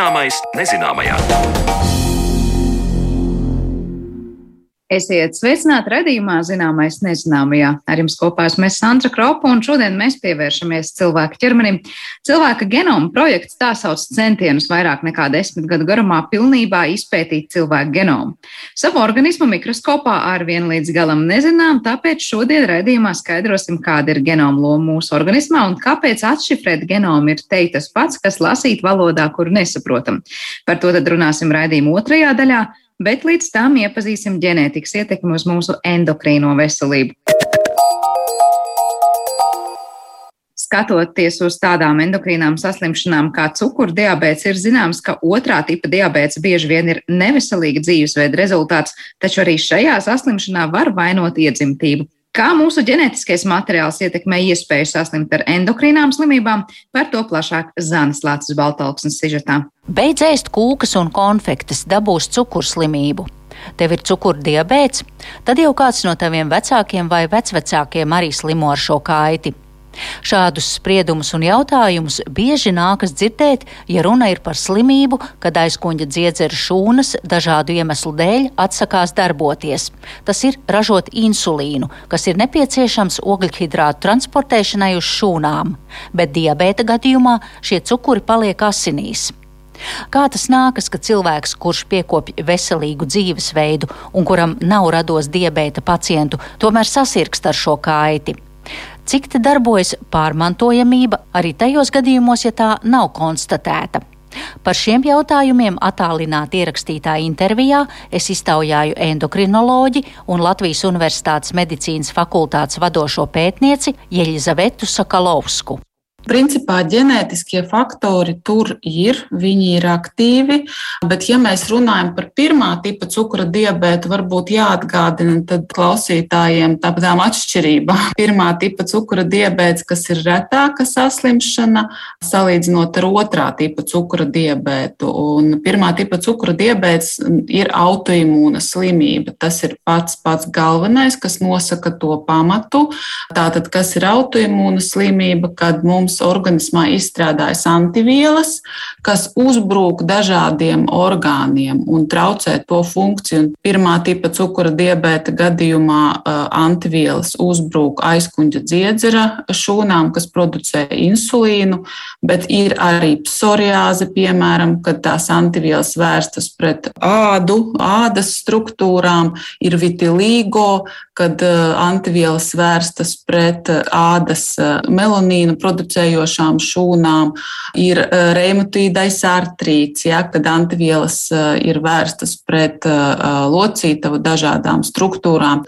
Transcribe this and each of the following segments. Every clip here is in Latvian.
Zināmais nezināmajā. Esiet sveicināti redzījumā, zināmais nezināmajā. Ar jums kopā esmu Sandra Kropa, un šodien mēs pievēršamies cilvēka ķermenim. Cilvēka genoma projekts tā sauc centienus vairāk nekā desmit gadu garumā pilnībā izpētīt cilvēku genomu. Savu organismu mikroskopā ar vienu līdz galam nezinām, tāpēc šodien redzījumā skaidrosim, kāda ir genoma loma mūsu organismā un kāpēc atšifrēt genomu ir teikt tas pats, kas lasīt valodā, kuru nesaprotam. Par to tad runāsim redzījuma otrajā daļā bet līdz tam iepazīsim ģenētikas ietekmi uz mūsu endokrīno veselību. Skatoties uz tādām endokrīnām saslimšanām kā cukurdiabēts, ir zināms, ka otrā tipa diabēts bieži vien ir neveselīga dzīvesveida rezultāts, taču arī šajā saslimšanā var vainot iedzimtību. Kā mūsu ģenētiskais materiāls ietekmē iespēju saslimt ar endokrīnām slimībām, par to plašāk Zanes Lācis Baltalksnes sižetā. Beidz ēst kūkas un konfektes, dabūs cukurslimību. Tev ir cukurdiabēts, tad jau kāds no taviem vecākiem vai vecvecākiem arī slimo ar šo kaiti. Šādus spriedumus un jautājumus bieži nākas dzirdēt, ja runa ir par slimību, kad aizkuņa dziedzera šūnas dažādu iemeslu dēļ atsakās darboties. Tas ir ražot insulīnu, kas ir nepieciešams ogļhidrātu transportēšanai uz šūnām, bet diabēta gadījumā šie cukuri paliek asinīs. Kā tas nākas, ka cilvēks, kurš piekopja veselīgu dzīvesveidu un kuram nav rados diabēta pacientu, tomēr sasirgst ar šo kaiti? Cik te darbojas pārmantojamība arī tajos gadījumos, ja tā nav konstatēta? Par šiem jautājumiem attālināti ierakstītā intervijā es iztaujāju endokrinoloģi un Latvijas Universitātes medicīnas fakultātes vadošo pētnieci Jeļizavetu Sakalovsku. Principā ģenētiskie faktori tur ir, viņi ir aktīvi, bet, ja mēs runājam par pirmā tipa cukura diabētu, varbūt jāatgādina klausītājiem tādām atšķirībām. Pirmā tipa cukura diabēts, kas ir retāka saslimšana, salīdzinot ar otrā tipa cukura diabētu. Un pirmā tipa cukura diabēts ir autoimūna slimība. Tas ir pats pats galvenais, kas nosaka to pamatu. Tātad, kas ir autoimūna slimība, kad mums mums organismā izstrādājas antivielas, kas uzbrūk dažādiem orgāniem un traucē to funkciju. Un pirmā tipa cukura diabēta gadījumā antivielas uzbrūk aizkuņģa dziedzera šūnām, kas producē insulīnu, bet ir arī psoriāze, piemēram, kad tās antivielas vērstas pret ādu, ādas struktūrām, ir vitilīgo, kad antivielas vērstas pret ādas melanīnu producē pulsējošām šūnām, ir eh, reumatīdais artrīts, ja, kad antivielas eh, ir vērstas pret eh, locītavu dažādām struktūrām.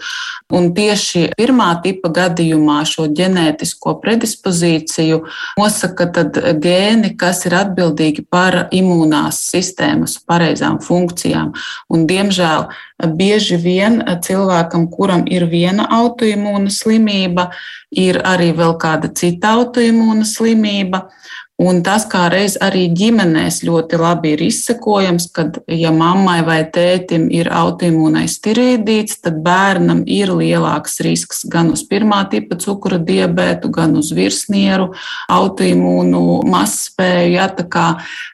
Un tieši pirmā tipa gadījumā šo ģenētisko predispozīciju nosaka gēni, kas ir atbildīgi par imūnās sistēmas pareizām funkcijām. Un, diemžēl bieži vien cilvēkam, kuram ir viena autoimūna slimība, ir arī vēl kāda cita autoimūna slimība. Un tas kā reiz arī ģimenēs ļoti labi ir izsekojams, kad, ja mammai vai tētim ir autoimūnais tirīdīts, tad bērnam ir lielāks risks gan uz pirmā tipa cukura diabētu, gan uz virsnieru autoimūnu mazspēju. Ja,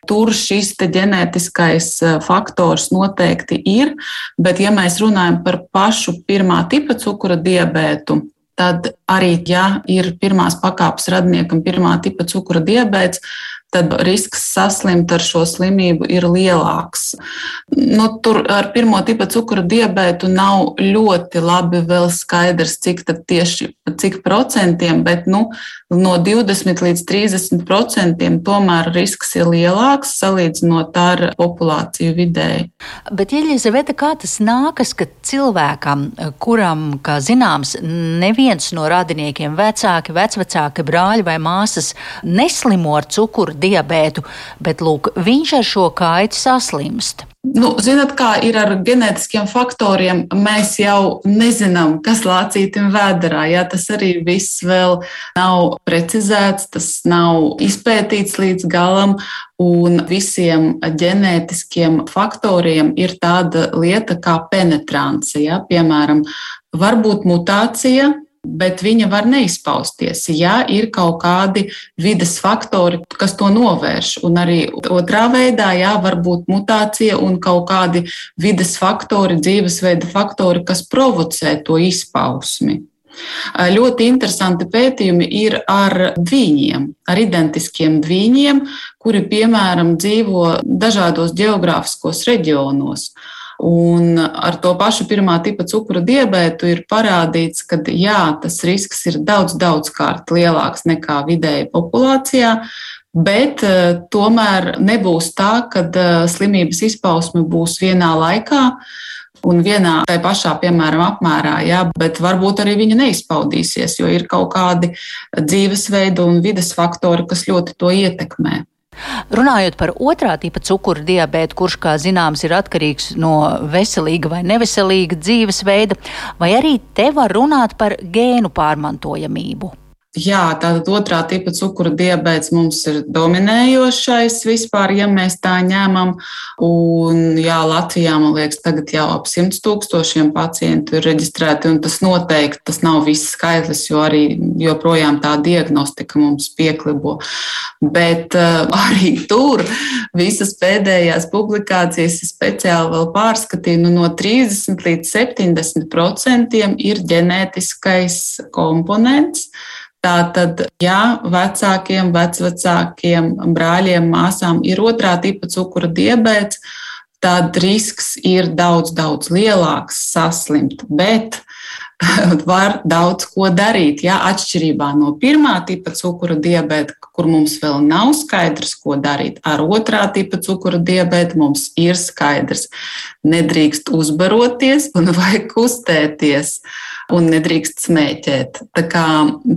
tur šis ģenētiskais eh, faktors noteikti ir, bet ja mēs runājam par pašu pirmā tipa cukura diabētu, tad arī, ja ir pirmās pakāpes radniekam pirmā tipa cukura diabēts, tad risks saslimt ar šo slimību ir lielāks. Nu, tur ar pirmo tipa cukura diabētu nav ļoti labi vēl skaidrs, cik tieši cik procentiem, bet nu, no 20 līdz 30 procentiem tomēr risks ir lielāks salīdzinot ar populāciju vidēji. Bet, Elizabete, kā tas nākas, ka cilvēkam, kuram, kā zināms, neviens no radiniekiem, vecāki, vecvecāki, brāļi vai māsas neslimo ar cukuru diabētu, bet lūk, viņš ar šo kaitu saslimst. Nu, zināt, kā ir ar ģenētiskiem faktoriem, mēs jau nezinām, kas lācītim vēderā. Jā, tas arī viss vēl nav precizēts, tas nav izpētīts līdz galam. Un visiem ģenētiskiem faktoriem ir tāda lieta kā penetrance. Ja? Piemēram, var būt mutācija bet viņa var neizpausties, ja ir kaut kādi vides faktori, kas to novērš. Un arī otrā veidā, jā, var būt mutācija un kaut kādi vides faktori, dzīvesveida faktori, kas provocē to izpausmi. Ļoti interesanti pētījumi ir ar dviņiem, ar identiskiem dviņiem, kuri, piemēram, dzīvo dažādos geogrāfiskos reģionos. Un ar to pašu pirmā tipa cukura diabētu ir parādīts, ka jā, tas risks ir daudz, daudz kārt lielāks nekā vidēji populācijā, bet tomēr nebūs tā, ka slimības izpausme būs vienā laikā un vienā tai pašā, piemēram, apmērā, jā, bet varbūt arī viņa neizpaudīsies, jo ir kaut kādi dzīvesveida un vides faktori, kas ļoti to ietekmē. Runājot par otrā tipa cukura diabētu, kurš, kā zināms, ir atkarīgs no veselīga vai neveselīga dzīvesveida, vai arī te var runāt par gēnu pārmantojamību? Jā, tātad otrā tipa cukura diabetes mums ir dominējošais vispār, ja mēs tā ņemam. Un, jā, Latvijā, man liekas, tagad jau ap 100 tūkstošiem pacientu ir reģistrēti, un tas noteikti tas nav viss skaitlis, jo arī joprojām tā diagnostika mums pieklibo. Bet uh, arī tur visas pēdējās publikācijas speciāli vēl pārskatīja, nu, no 30 līdz 70 procentiem ir ģenētiskais komponents. Tātad, ja vecākiem, vecvecākiem, brāļiem, māsām ir otrā tipa cukura diabetes, tad risks ir daudz, daudz lielāks saslimt. Bet var daudz ko darīt. Ja? Atšķirībā no pirmā tipa cukura diabēta, kur mums vēl nav skaidrs, ko darīt, ar otrā tipa cukura diabētu mums ir skaidrs. Nedrīkst uzbaroties un vajag kustēties un nedrīkst smēķēt. Tā kā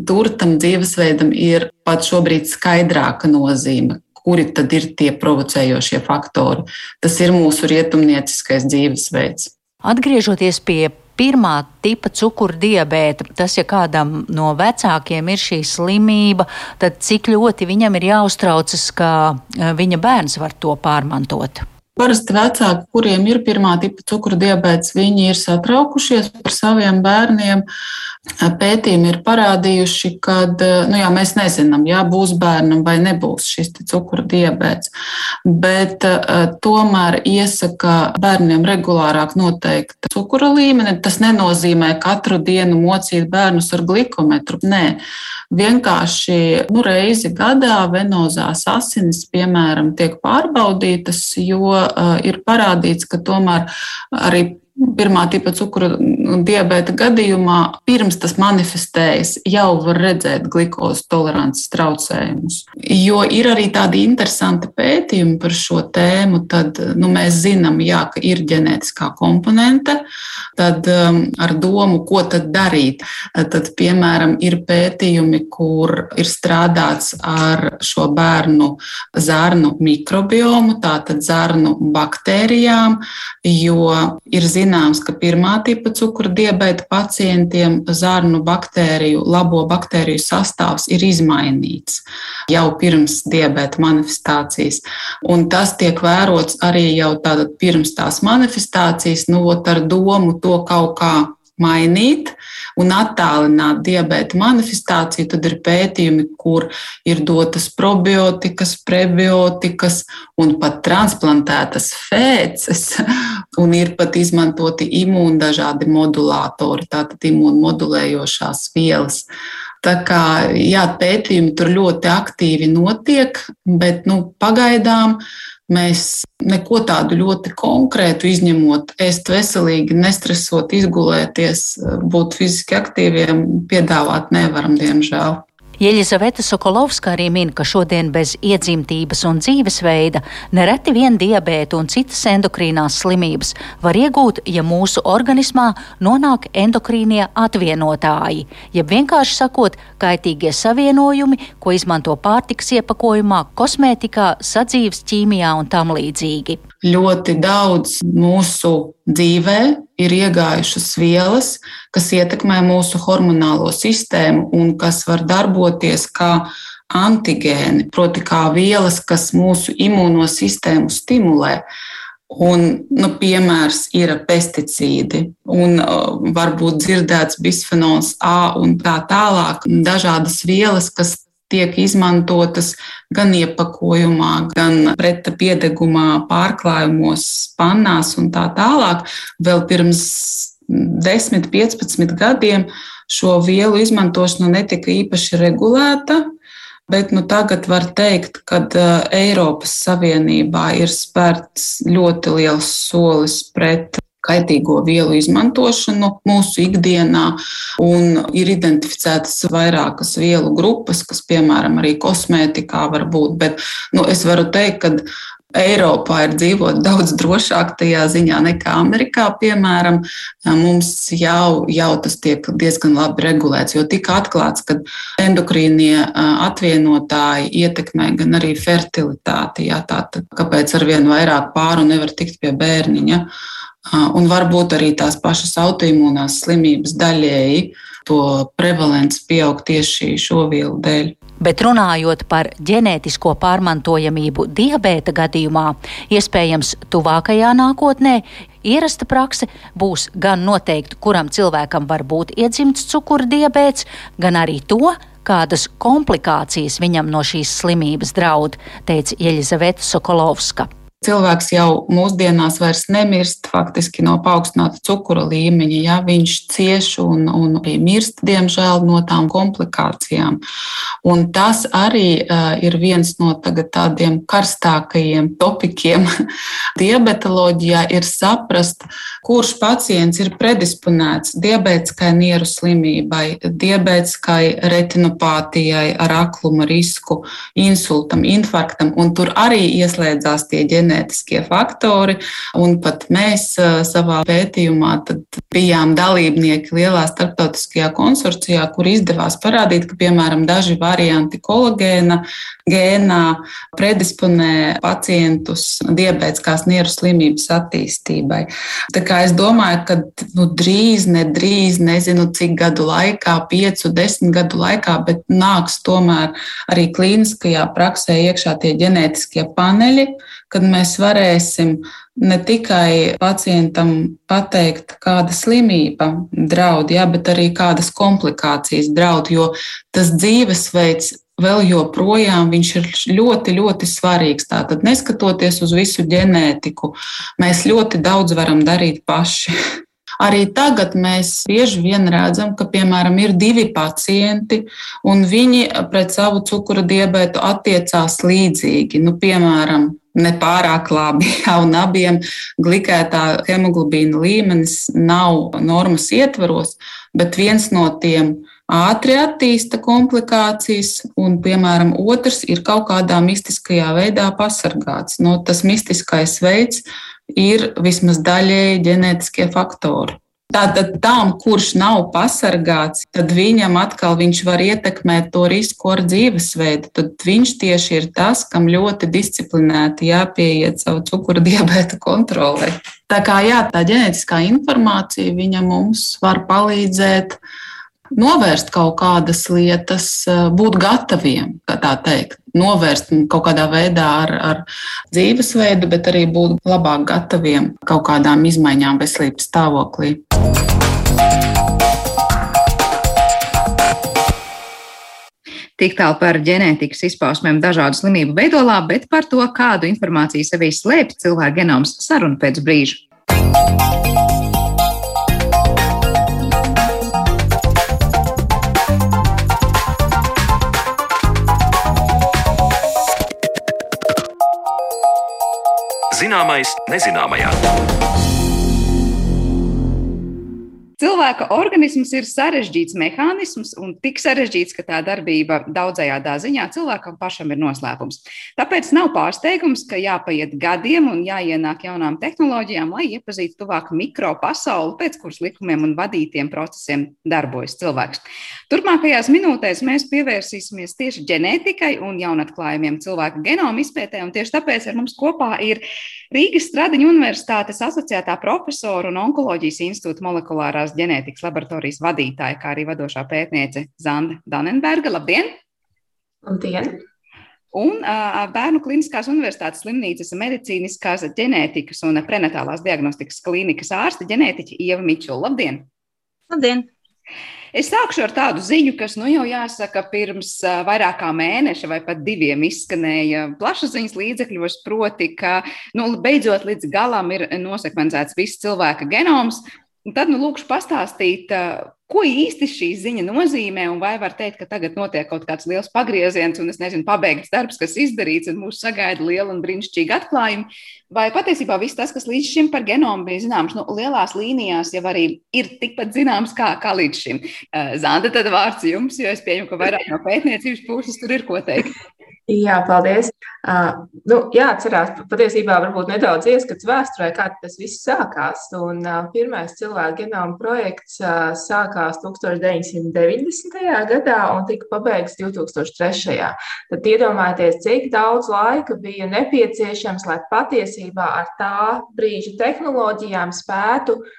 tur tam dzīvesveidam ir pat šobrīd skaidrāka nozīme. Kuri tad ir tie provocējošie faktori? Tas ir mūsu rietumnieciskais dzīvesveids. Atgriežoties pie pirmā tipa cukura diabēta, tas, ja kādam no vecākiem ir šī slimība, tad cik ļoti viņam ir jāuztraucas, ka eh, viņa bērns var to pārmantot? Parasti vecāki, kuriem ir pirmā tipa cukura diabetes, viņi ir satraukušies par saviem bērniem. Pētījumi ir parādījuši, ka nu jā, mēs nezinām, ja būs bērnam vai nebūs šis cukura diabetes. Bet uh, tomēr iesaka bērniem regulārāk noteikt cukura līmeni. Tas nenozīmē katru dienu mocīt bērnus ar glikometru. Nē, vienkārši nu, reizi gadā venozās asinis, piemēram, tiek pārbaudītas, jo ir parādīts, ka tomēr arī pirmā tipa cukura diabēta gadījumā, pirms tas manifestējas, jau var redzēt glukozes tolerances traucējumus. Jo ir arī tādi interesanti pētījumi par šo tēmu, tad nu, mēs zinām, jā, ka ir ģenētiskā komponente, tad um, ar domu, ko tad darīt. Tad, piemēram, ir pētījumi, kur ir strādāts ar šo bērnu zarnu mikrobiomu, tātad zarnu baktērijām, jo ir zināms, zināms, ka pirmā tipa cukura diabēta pacientiem zarnu baktēriju, labo baktēriju sastāvs ir izmainīts jau pirms diabēta manifestācijas. Un tas tiek vērots arī jau pirms tās manifestācijas, nu, ar domu to kaut kā mainīt un attālināt diabēta manifestāciju, tad ir pētījumi, kur ir dotas probiotikas, prebiotikas un pat transplantētas fēces, un ir pat izmantoti imūnu dažādi modulātori, tātad imūnmodulējošās vielas. Tā kā jā, pētījumi tur ļoti aktīvi notiek, bet nu, pagaidām mēs neko tādu ļoti konkrētu, izņemot ēst veselīgi, nestresot, izgulēties, būt fiziski aktīviem, piedāvāt nevaram, diemžēl. Jeļizaveta Sokolovska arī min, ka šodien bez iedzimtības un dzīvesveida nereti vien diabēta un citas endokrīnās slimības var iegūt, ja mūsu organismā nonāk endokrīnie atvienotāji, jeb vienkārši sakot, kaitīgie savienojumi, ko izmanto pārtiks iepakojumā, kosmētikā, sadzīves ķīmijā un tam līdzīgi. Ļoti daudz mūsu dzīvē ir iegājušas vielas, kas ietekmē mūsu hormonālo sistēmu un kas var darboties kā antigēni, proti, kā vielas, kas mūsu imūno sistēmu stimulē. Un, nu, piemērs ir pesticīdi, un uh, varbūt dzirdēts bisfenols A un tā tālāk. Dažādas vielas, kas tiek izmantotas gan iepakojumā, gan preta piedegumā, pārklājumos, pannās un tā tālāk. Vēl pirms 10, 15 gadiem šo vielu izmantošana netika īpaši regulēta. Bet nu, tagad var teikt, ka Eiropas Savienībā ir spērts ļoti liels solis pret kaitīgo vielu izmantošanu mūsu ikdienā, un ir identificētas vairākas vielu grupas, kas, piemēram, arī kosmētikā var būt. Bet nu, es varu teikt, ka Eiropā ir dzīvot daudz drošāk tajā ziņā nekā Amerikā, piemēram. Mums jau, jau tas tiek diezgan labi regulēts, jo tika atklāts, ka endokrīnie atvienotāji ietekmē gan arī fertilitāti. Jā, tātad, kāpēc arvien vairāk pāru nevar tikt pie bērniņa? Un varbūt arī tās pašas autoimūnās slimības daļēji to prevalence pieaug tieši šo vielu dēļ. Bet runājot par ģenētisko pārmantojamību diabēta gadījumā, iespējams, tuvākajā nākotnē ierasta prakse būs gan noteikt, kuram cilvēkam var būt iedzimts cukura diabēts, gan arī to, kādas komplikācijas viņam no šīs slimības draud, teica Jeļizaveta Sokolovska. Cilvēks jau mūsdienās vairs nemirst faktiski no paaugstināta cukura līmeņa. Ja? Viņš cieš un, un arī mirst, diemžēl, no tām komplikācijām. Un tas arī uh, ir viens no tādiem karstākajiem topikiem diabetoloģijā, ir saprast, kurš pacients ir predisponēts diabētiskai nieru slimībai, diabētiskai retinopātijai ar akluma risku, insultam, infarktam. Un tur arī ieslēdzās tie ģenētiski ģenētiskie faktori. Un pat mēs savā pētījumā bijām dalībnieki lielā starptautiskajā konsorcijā, kur izdevās parādīt, ka piemēram daži varianti kolagēna gēnā predisponē pacientus diabētiskās nieru slimības attīstībai. Tā kā es domāju, ka nu, drīz, nedrīz, nezinu cik gadu laikā, piecu, desmit gadu laikā, bet nāks tomēr arī klīniskajā praksē iekšā tie ģenētiskie paneļi, kad mēs varēsim ne tikai pacientam pateikt, kāda slimība draud, ja, bet arī kādas komplikācijas draud, jo tas dzīvesveids vēl joprojām ir ļoti, ļoti svarīgs. Tātad, neskatoties uz visu ģenētiku, mēs ļoti daudz varam darīt paši. Arī tagad mēs bieži vien redzam, ka, piemēram, ir divi pacienti, un viņi pret savu cukura diabetu attiecās līdzīgi. Nu, piemēram, nepārāk labi. Un abiem glikētā hemoglobīna līmenis nav normas ietvaros, bet viens no tiem ātri attīsta komplikācijas, un, piemēram, otrs ir kaut kādā mistiskajā veidā pasargāts. No, nu, tas mistiskais veids ir vismaz daļēji ģenētiskie faktori. Tātad tam, kurš nav pasargāts, tad viņam atkal viņš var ietekmēt to risku ar dzīvesveidu. Tad viņš tieši ir tas, kam ļoti disciplinēti jāpieiet savu cukura diabēta kontrolē. Tā kā jā, tā ģenētiskā informācija viņa mums var palīdzēt novērst kaut kādas lietas, būt gataviem, kā tā teikt novērst kaut kādā veidā ar, ar dzīvesveidu, bet arī būt labāk gataviem kaut kādām izmaiņām veselības stāvoklī. Tik tālu par ģenētikas izpausmēm dažādu slimību veidolā, bet par to, kādu informāciju sevī slēpj cilvēka genoms, saruna pēc brīža. Zināmais nezināmajā. Cilvēka organisms ir sarežģīts mehānisms un tik sarežģīts, ka tā darbība daudzajādā ziņā cilvēkam pašam ir noslēpums. Tāpēc nav pārsteigums, ka jāpaiet gadiem un jāienāk jaunām tehnoloģijām, lai iepazītu tuvāk mikropasauli, pēc kuras likumiem un vadītiem procesiem darbojas cilvēks. Turpmākajās minūtēs mēs pievērsīsimies tieši ģenētikai un jaunatklājumiem cilvēka genoma izpētē, un tieši tāpēc ar mums kopā ir Rīgas Stradiņa Universitātes asociētā profesora un Onkoloģijas institūta molekulārās Nacionālās ģenētikas laboratorijas vadītāja, kā arī vadošā pētniece Zanda Danenberga. Labdien! Labdien! un uh, Bērnu Kliniskās Universitātes slimnīcas medicīniskās ģenētikas un prenatālās diagnostikas klīnikas ārste ģenētiķa Ieva Mičula. Labdien! Labdien! Es sākšu ar tādu ziņu, kas, nu jau jāsaka, pirms vairāk kā mēneša vai pat diviem izskanēja plašsaziņas līdzekļos, proti, ka nu, beidzot līdz galam ir nosekvencēts viss cilvēka genoms. Un tad, nu, lūkšu pastāstīt, Ko īsti šī ziņa nozīmē, un vai var teikt, ka tagad notiek kaut kāds liels pagrieziens, un es nezinu, pabeigts darbs, kas izdarīts, un mūs sagaida liela un brīnišķīga atklājuma, vai patiesībā viss tas, kas līdz šim par genomu bija zināms, nu, lielās līnijās jau arī ir tikpat zināms kā, kā līdz šim. Zanda, tad vārds jums, jo es pieņemu, ka vairāk no pētniecības puses tur ir ko teikt. Jā, paldies. Uh, nu, jāatcerās, patiesībā varbūt nedaudz ieskats vēsturē, kā tas viss sākās. Un, uh, pirmais cilvēka genoma projekts uh, sākās 1990. gadā un tika pabeigts 2003. Tad iedomājieties, cik daudz laika bija nepieciešams, lai patiesībā ar tā brīža tehnoloģijām spētu uh,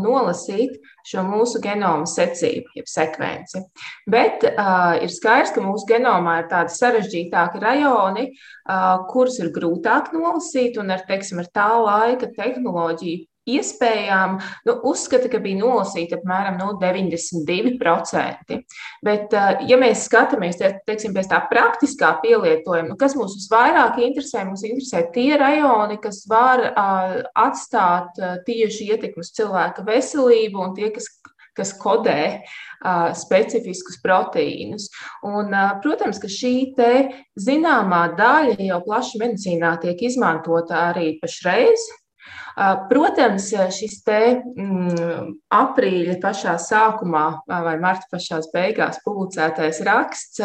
nolasīt šo mūsu genoma secību, jeb sekvenci. Bet uh, ir skaidrs, ka mūsu genomā ir tādi sarežģītāki rajoni, uh, kurus ir grūtāk nolasīt, un ar, teiksim, ar tā laika tehnoloģiju iespējām, nu, uzskata, ka bija nolasīta apmēram no 92%. Bet, eh, ja mēs skatāmies teiksim, pēc tā praktiskā pielietojuma, nu, kas mūs visvairāk interesē, mums interesē tie rajoni, kas var uh, atstāt uh, tieši ietekmi uz cilvēka veselību un tie, kas kas kodē uh, specifiskus proteīnus. Un, uh, protams, ka šī zināmā daļa jau plaši medicīnā tiek izmantota arī pašreiz. Protams, šis te mm, aprīļa pašā sākumā vai marta pašās beigās publicētais raksts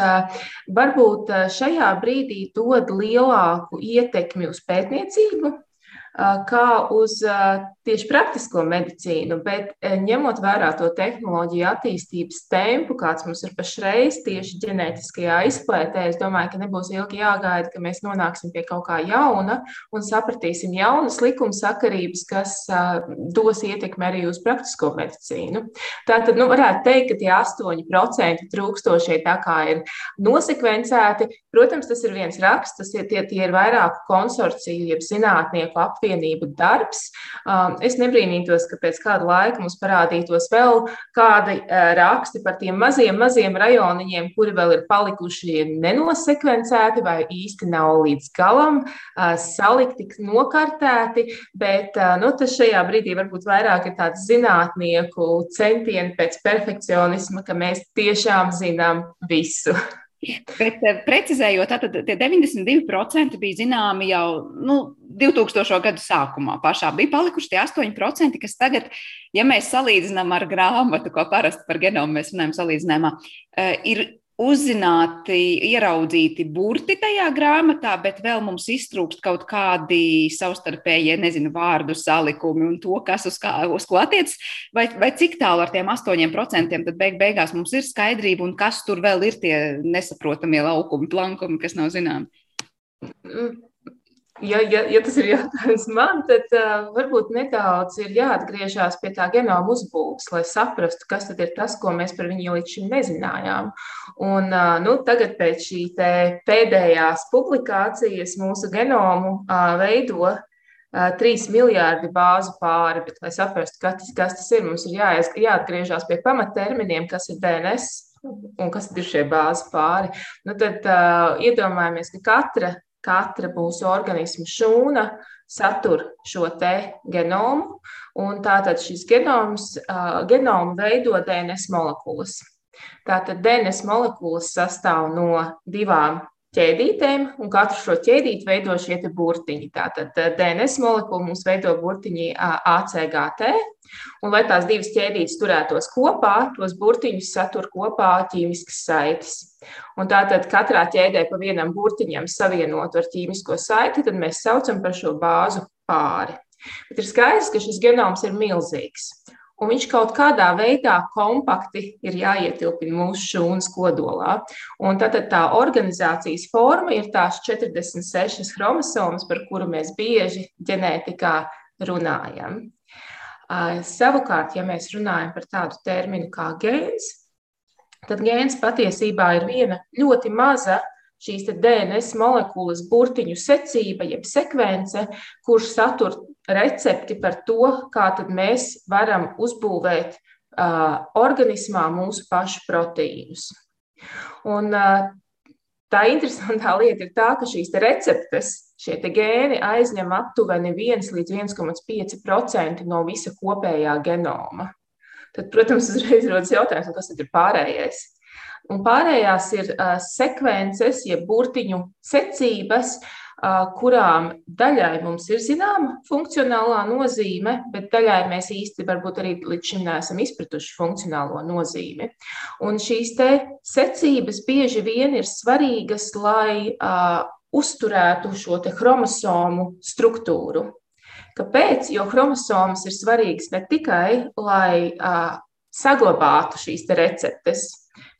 varbūt šajā brīdī dod lielāku ietekmi uz pētniecību, kā uz tieši praktisko medicīnu, bet ņemot vērā to tehnoloģiju attīstības tempu, kāds mums ir pašreiz tieši ģenētiskajā izpētē, es domāju, ka nebūs ilgi jāgaida, ka mēs nonāksim pie kaut kā jauna un sapratīsim jaunas likuma sakarības, kas dos ietekmi arī uz praktisko medicīnu. Tātad, nu, varētu teikt, ka tie 8% trūkstošie tā kā ir nosekvencēti. Protams, tas ir viens raksts, tas ir, tie, tie ir vairāku konsorciju, jeb zinātnieku apvienību darbs. Es nebrīnītos, ka pēc kāda laika mums parādītos vēl kādi raksti par tiem maziem, maziem rajoniņiem, kuri vēl ir palikuši nenosekvencēti vai īsti nav līdz galam salikti, nokartēti. Bet nu, tas šajā brīdī varbūt vairāk ir tāds zinātnieku centieni pēc perfekcionisma, ka mēs tiešām zinām visu. Bet eh, precizējot, tad tie 92% bija zināmi jau nu, 2000. gadu sākumā. Pašā bija palikuši tie 8%, kas tagad, ja mēs salīdzinām ar grāmatu, ko parasti par genomu mēs runājam salīdzinājumā, eh, ir uzzināti, ieraudzīti burti tajā grāmatā, bet vēl mums iztrūkst kaut kādi savstarpējie, nezinu, vārdu salikumi un to, kas uz, kā, uz ko attiecas, vai, vai cik tālu ar tiem astoņiem procentiem tad beig beigās mums ir skaidrība un kas tur vēl ir tie nesaprotamie laukumi, plankumi, kas nav zināmi. Ja, ja, ja tas ir jautājums man, tad uh, varbūt nedaudz ir jāatgriežas pie tā genoma uzbūves, lai saprastu, kas ir tas, ko mēs par viņu līdz šim nezinājām. Un, uh, nu, tagad pēc šī pēdējās publikācijas mūsu genomu uh, veido uh, 3 miljardi bāzu pāri, bet, lai saprastu, kas, kas tas ir, mums ir jāies, jāatgriežas pie pamatterminiem, kas ir DNS un kas ir šie bāzi pāri. Nu, tad uh, iedomājamies, ka katra katra mūsu organisma šūna satur šo te genomu, un tātad šis genoms, uh, genomu veido DNS molekulas. Tātad DNS molekulas sastāv no divām ķēdītēm, un katru šo ķēdīti veido šie burtiņi. Tātad DNS molekula mums veido burtiņi ACGT, un lai tās divas ķēdītes turētos kopā, tos burtiņus satur kopā ķīmiskas saites. Un tātad katrā ķēdē pa vienam burtiņam savienot ar ķīmisko saiti, tad mēs saucam par šo bāzu pāri. Bet ir skaidrs, ka šis genoms ir milzīgs un viņš kaut kādā veidā kompakti ir jāietilpina mūsu šūnas kodolā. Un tad tā organizācijas forma ir tās 46 chromosomas, par kuru mēs bieži ģenētikā runājam. Savukārt, ja mēs runājam par tādu terminu kā gēns, tad gēns patiesībā ir viena ļoti maza šīs DNS molekulas burtiņu secība, jeb sekvence, kurš satur recepti par to, kā mēs varam uzbūvēt uh, organismā mūsu pašu proteīnus. Un, uh, tā interesantā lieta ir tā, ka šīs receptes, šie gēni aizņem aptuveni 1 līdz 1,5% no visa kopējā genoma. Tad, protams, uzreiz rodas jautājums, kas tad ir pārējais. Un pārējās ir uh, sekvences, jeb burtiņu secības, uh, kurām daļai mums ir zināma funkcionālā nozīme, bet daļai mēs īsti varbūt arī līdz šim neesam izpratuši funkcionālo nozīmi. Un šīs te secības bieži vien ir svarīgas, lai uh, uzturētu šo chromosomu struktūru. Kāpēc? Jo chromosomas ir svarīgas ne tikai, lai uh, saglabātu šīs receptes,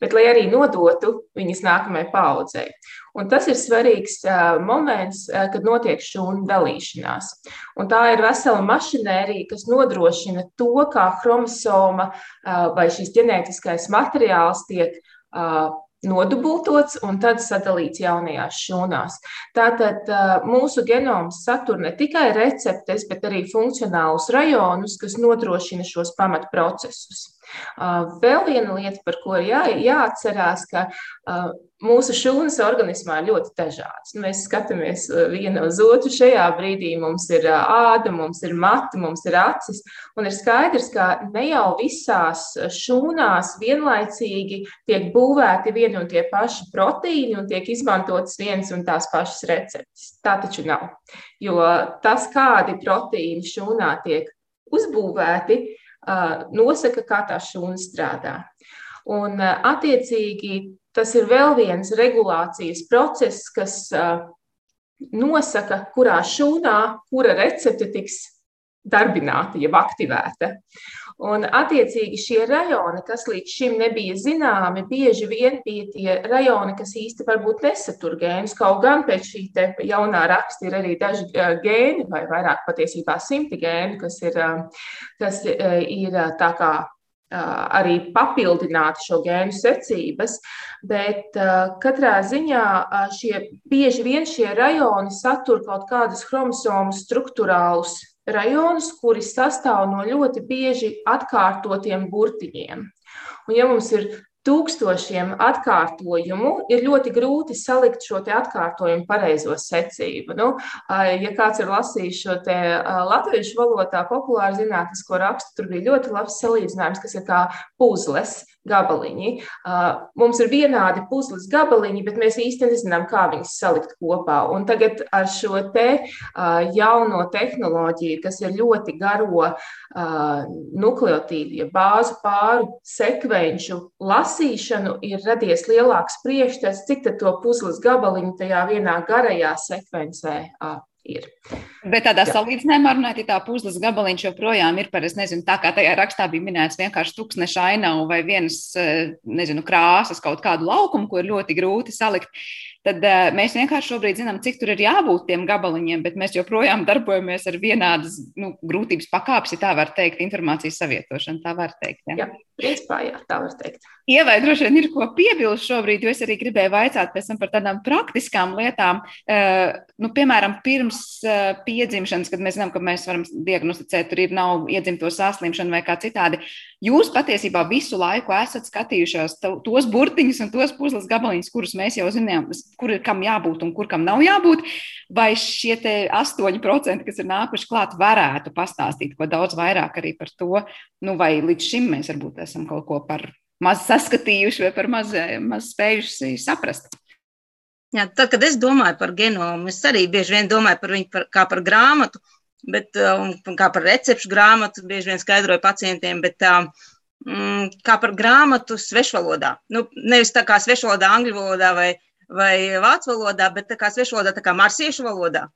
bet lai arī nodotu viņas nākamajai paudzei. Un tas ir svarīgs uh, moments, uh, kad notiek šūnu dalīšanās. Un tā ir vesela mašinērija, kas nodrošina to, kā chromosoma uh, vai šīs ģenētiskais materiāls tiek nodubultots un tad sadalīts jaunajās šūnās. Tātad mūsu genoms satur ne tikai receptes, bet arī funkcionālus rajonus, kas nodrošina šos pamatprocesus. Vēl viena lieta, par ko ir jā, jāatcerās, ka mūsu šūnas organismā ir ļoti dažādas. Mēs skatāmies viena uz otru. Šajā brīdī mums ir āda, mums ir mati, mums ir acis. Un ir skaidrs, ka ne jau visās šūnās vienlaicīgi tiek būvēti vieni un tie paši proteīni un tiek izmantotas vienas un tās pašas receptes. Tā taču nav. Jo tas, kādi proteīni šūnā tiek uzbūvēti, nosaka, kā tā šūna strādā. Un, attiecīgi, tas ir vēl viens regulācijas process, kas nosaka, kurā šūnā kura recepte tiks darbināta, jeb aktivēta. Un, attiecīgi, šie rajoni, kas līdz šim nebija zināmi, bieži vien bija tie rajoni, kas īsti varbūt nesatur gēnus. Kaut gan pēc šī jaunā raksta ir arī daži gēni, vai vairāk patiesībā simti gēni, kas ir, kas ir tā kā arī papildināt šo gēnu secības, bet katrā ziņā šie, bieži vien šie rajoni satur kaut kādus chromosomu struktūrālus rajonus, kuri sastāv no ļoti bieži atkārtotiem burtiņiem. Un, ja mums ir tūkstošiem atkārtojumu, ir ļoti grūti salikt šo atkārtojumu pareizo secību. Nu, ja kāds ir lasījis šo latviešu valodā populāru zinātnisko rakstu, tur bija ļoti labs salīdzinājums, kas ir kā puzles gabaliņi. Mums ir vienādi puzles gabaliņi, bet mēs īsti nezinām, kā viņus salikt kopā. Un tagad ar šo te jauno tehnoloģiju, kas ir ļoti garo nukleotīdu, ja bāzu pāru sekvenču lasīšanu, ir radies lielāks priekšstats, cik to puzles gabaliņu tajā vienā garajā sekvencē ir. Bet tādā Jā. salīdzinājumā runājot, tā puzles gabaliņš joprojām ir par, es nezinu, tā kā tajā rakstā bija minēts vienkārši tūkstneša ainavu vai vienas, nezinu, krāsas kaut kādu laukumu, ko ir ļoti grūti salikt tad uh, mēs vienkārši šobrīd zinām, cik tur ir jābūt tiem gabaliņiem, bet mēs joprojām darbojamies ar vienādas nu, grūtības pakāpes, ja tā var teikt, informācijas savietošanu. Tā var teikt. Ja? Jā, principā, jā, tā var teikt. Ievai droši vien ir ko piebilst šobrīd, jo es arī gribēju vaicāt pēc tam par tādām praktiskām lietām. Uh, nu, piemēram, pirms uh, piedzimšanas, kad mēs zinām, ka mēs varam diagnosticēt, tur ir nav iedzimto saslimšanu vai kā citādi. Jūs patiesībā visu laiku esat skatījušies tos burtiņus un tos puzles gabaliņus, kurus mēs jau zinām, kur ir kam jābūt un kur kam nav jābūt. Vai šie 8%, kas ir nākuši klāt, varētu pastāstīt ko daudz vairāk arī par to, nu, vai līdz šim mēs varbūt esam kaut ko par maz saskatījuši vai par maz, maz spējuši saprast. Jā, tad, kad es domāju par genomu, es arī bieži vien domāju par viņu par, kā par grāmatu, bet, um, kā par recepšu grāmatu, bieži vien skaidroju pacientiem, bet um, mm, kā par grāmatu svešvalodā. Nu, nevis tā kā svešvalodā, angļu valodā vai, vai vācu valodā, bet tā kā svešvalodā, tā kā marsiešu valodā.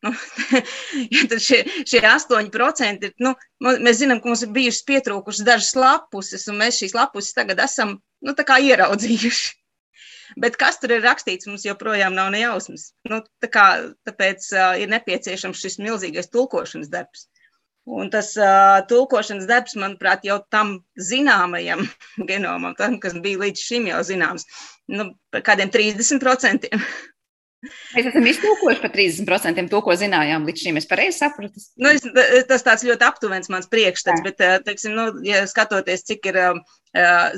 Nu, ja tad šie, šie 8% ir, nu, mēs zinām, ka mums ir bijušas pietrūkušas dažas lapuses, un mēs šīs lapuses tagad esam, nu, tā kā ieraudzījuši. Bet kas tur ir rakstīts, mums joprojām nav nejausmas. Nu, tā kā, tāpēc uh, ir nepieciešams šis milzīgais tulkošanas darbs. Un tas uh, tulkošanas darbs, manuprāt, jau tam zināmajam genomam, tam, kas bija līdz šim jau zināms, nu, par kādiem 30%. Mēs esam iztūkojuši par 30% to, ko zinājām līdz šim. Es pareizi sapratu. Nu, es, tas tāds ļoti aptuvens mans priekšstats, bet, teiksim, nu, ja skatoties, cik ir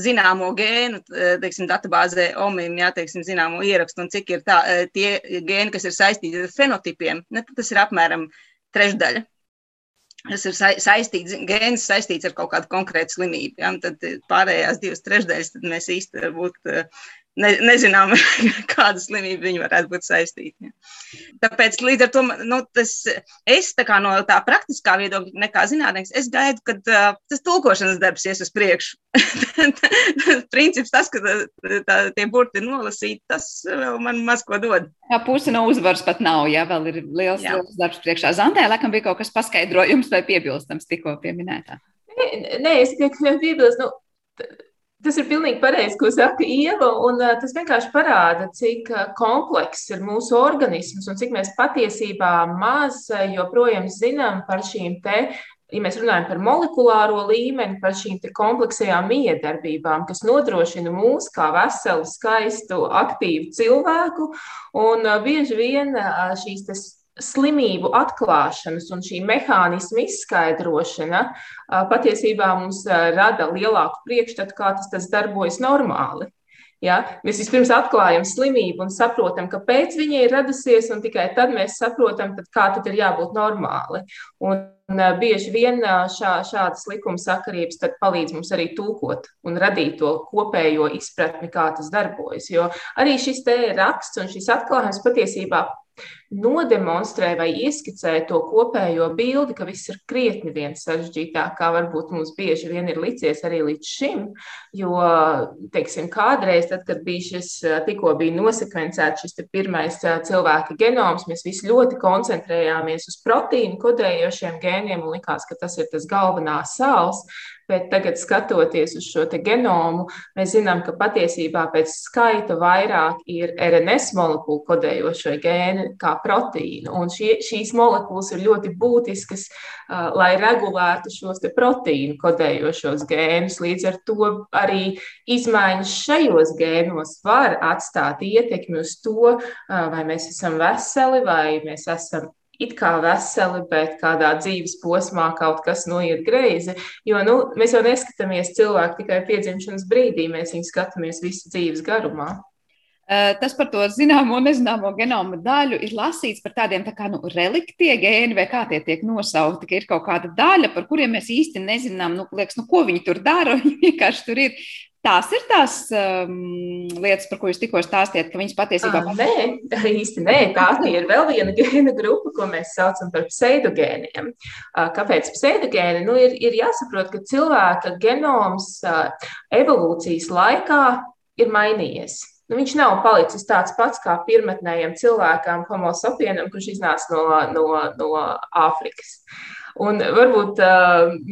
zināmo gēnu, teiksim, datubāzē OMIM, jā, teiksim, zināmo ierakstu un cik ir tā, tie gēni, kas ir saistīti ar fenotipiem, ne, tas ir apmēram trešdaļa kas ir saistīts, gēns saistīts ar kaut kādu konkrētu slimību. Ja? Tad pārējās divas trešdaļas mēs īsti varbūt ne, nezinām, kāda slimība viņi varētu būt saistīta. Ja. Tāpēc līdz ar to nu, tas, es tā no tā praktiskā viedokļa, nekā zinātnēks, es gaidu, ka uh, tas tulkošanas darbs ies uz priekšu. Princips tas, ka tā, tie burti ir nolasīti, tas vēl man maz ko dod. Jā, puse no uzvaras pat nav, jā, vēl ir liels, jā. liels darbs priekšā. Zantē, laikam bija kaut kas paskaidrojums vai piebilstams tikko pieminētā. Nē, nē es tikai piebilstu. Nu, Tas ir pilnīgi pareizi, ko saka Ieva, un uh, tas vienkārši parāda, cik uh, komplekss ir mūsu organisms un cik mēs patiesībā maz uh, joprojām zinām par šīm te, ja mēs runājam par molekulāro līmeni, par šīm kompleksajām miedarbībām, kas nodrošina mūs kā veselu, skaistu, aktīvu cilvēku, un bieži vien šīs slimību atklāšanas un šī mehānisma izskaidrošana patiesībā mums rada lielāku priekšstatu, kā tas, tas darbojas normāli. Ja? Mēs vispirms atklājam slimību un saprotam, kāpēc viņa ir radusies, un tikai tad mēs saprotam, tad kā tad ir jābūt normāli. Un, un bieži vien šā, šādas likuma sakarības palīdz mums arī tūkot un radīt to kopējo izpratni, kā tas darbojas. Jo arī šis te raksts un šis atklājums patiesībā nodemonstrē vai ieskicē to kopējo bildi, ka viss ir krietni vien sarežģītāk, kā varbūt mums bieži vien ir licies arī līdz šim. Jo, teiksim, kādreiz, tad, kad bija šis, tikko bija nosekvencēts šis pirmais cilvēka genoms, mēs visi ļoti koncentrējāmies uz proteīnu kodējošiem gēniem un likās, ka tas ir tas galvenās sāls. Bet tagad, skatoties uz šo genomu, mēs zinām, ka patiesībā pēc skaita vairāk ir RNS molekulu kodējošo gēnu kā proteīnu. Un šie, šīs molekulas ir ļoti būtiskas, lai regulētu šos proteīnu kodējošos gēnus. Līdz ar to arī izmaiņas šajos gēnos var atstāt ietekmi uz to, vai mēs esam veseli vai mēs esam it kā veseli, bet kādā dzīves posmā kaut kas noiet greizi. Jo nu, mēs jau neskatāmies cilvēku tikai piedzimšanas brīdī, mēs viņu skatāmies visu dzīves garumā. Tas par to zināmo un nezināmo genoma daļu ir lasīts par tādiem tā kā nu, reliktie gēni, vai kā tie tiek nosaukti, ka ir kaut kāda daļa, par kuriem mēs īsti nezinām, nu, liekas, nu, ko viņi tur dara. Viņi vienkārši tur ir. Tās ir tās um, lietas, par ko jūs tikko stāstījāt, ka viņas patiesībā ir. Nē, īsti nē. Tā ir vēl viena gēna grupa, ko mēs saucam par pseidogēniem. Kāpēc pseidogēni? Nu, ir, ir jāsaprot, ka cilvēka genoms evolūcijas laikā ir mainījies. Nu, viņš nav palicis tāds pats kā pirmotnējam cilvēkam, homo sapienam, kurš iznāca no, no, no Āfrikas. Un varbūt